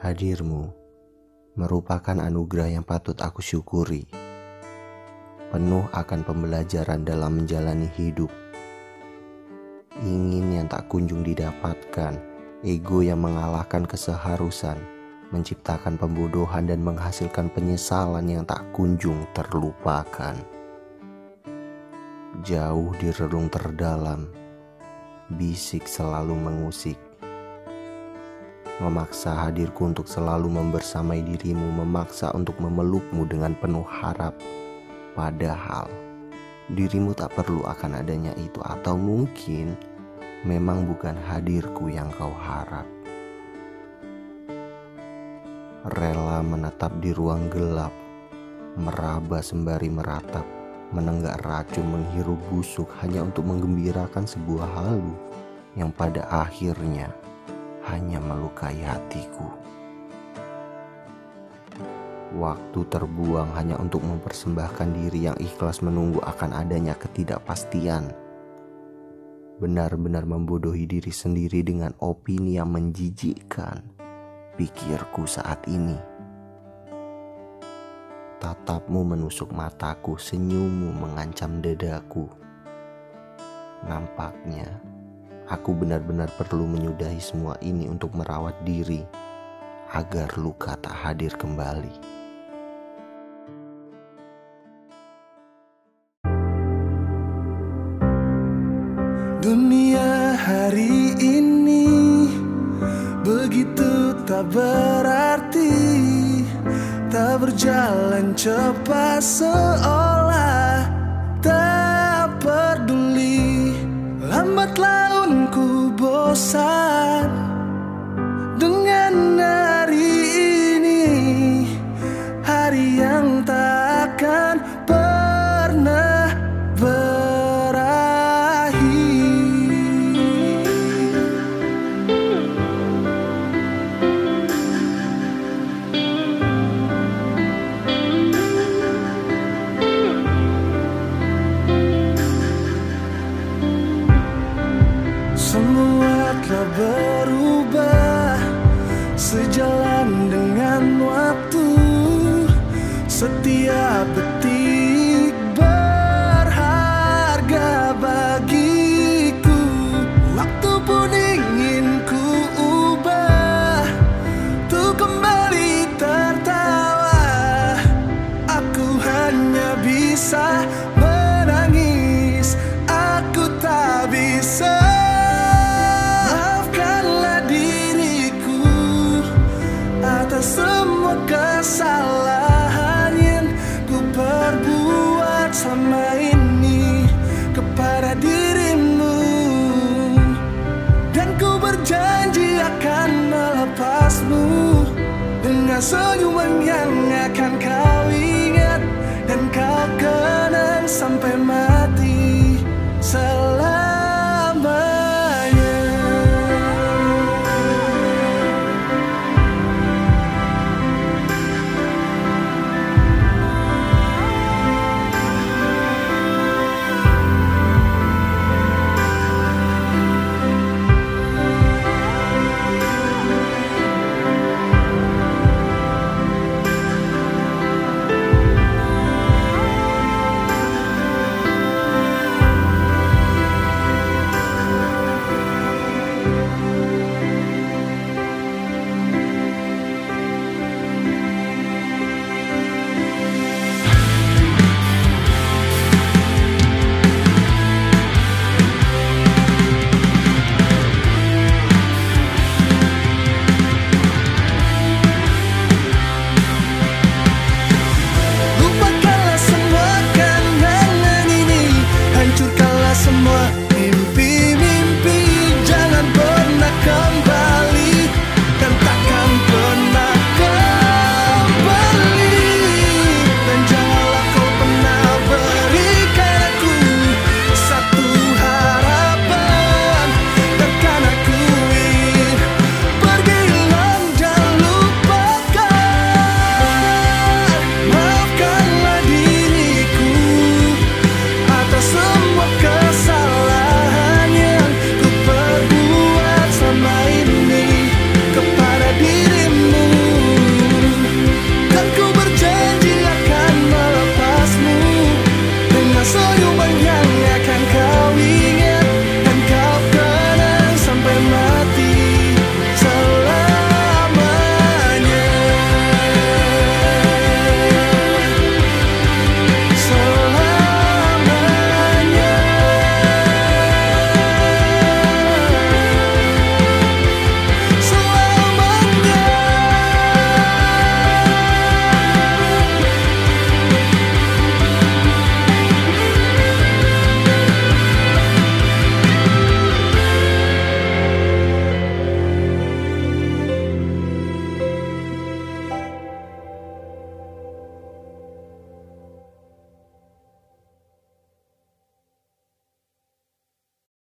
Hadirmu merupakan anugerah yang patut aku syukuri. Penuh akan pembelajaran dalam menjalani hidup. Ingin yang tak kunjung didapatkan, ego yang mengalahkan keseharusan, menciptakan pembodohan dan menghasilkan penyesalan yang tak kunjung terlupakan. Jauh di relung terdalam, bisik selalu mengusik memaksa hadirku untuk selalu membersamai dirimu, memaksa untuk memelukmu dengan penuh harap. Padahal dirimu tak perlu akan adanya itu, atau mungkin memang bukan hadirku yang kau harap. Rela menetap di ruang gelap, meraba sembari meratap, menenggak racun menghirup busuk hanya untuk menggembirakan sebuah halu yang pada akhirnya hanya melukai hatiku. Waktu terbuang hanya untuk mempersembahkan diri yang ikhlas menunggu akan adanya ketidakpastian. Benar-benar membodohi diri sendiri dengan opini yang menjijikkan pikirku saat ini. Tatapmu menusuk mataku, senyummu mengancam dadaku. Nampaknya Aku benar-benar perlu menyudahi semua ini untuk merawat diri agar luka tak hadir kembali. Dunia hari ini begitu tak berarti, tak berjalan cepat seolah tak. Lambatlah bosan setiap detik dengan senyuman yang akan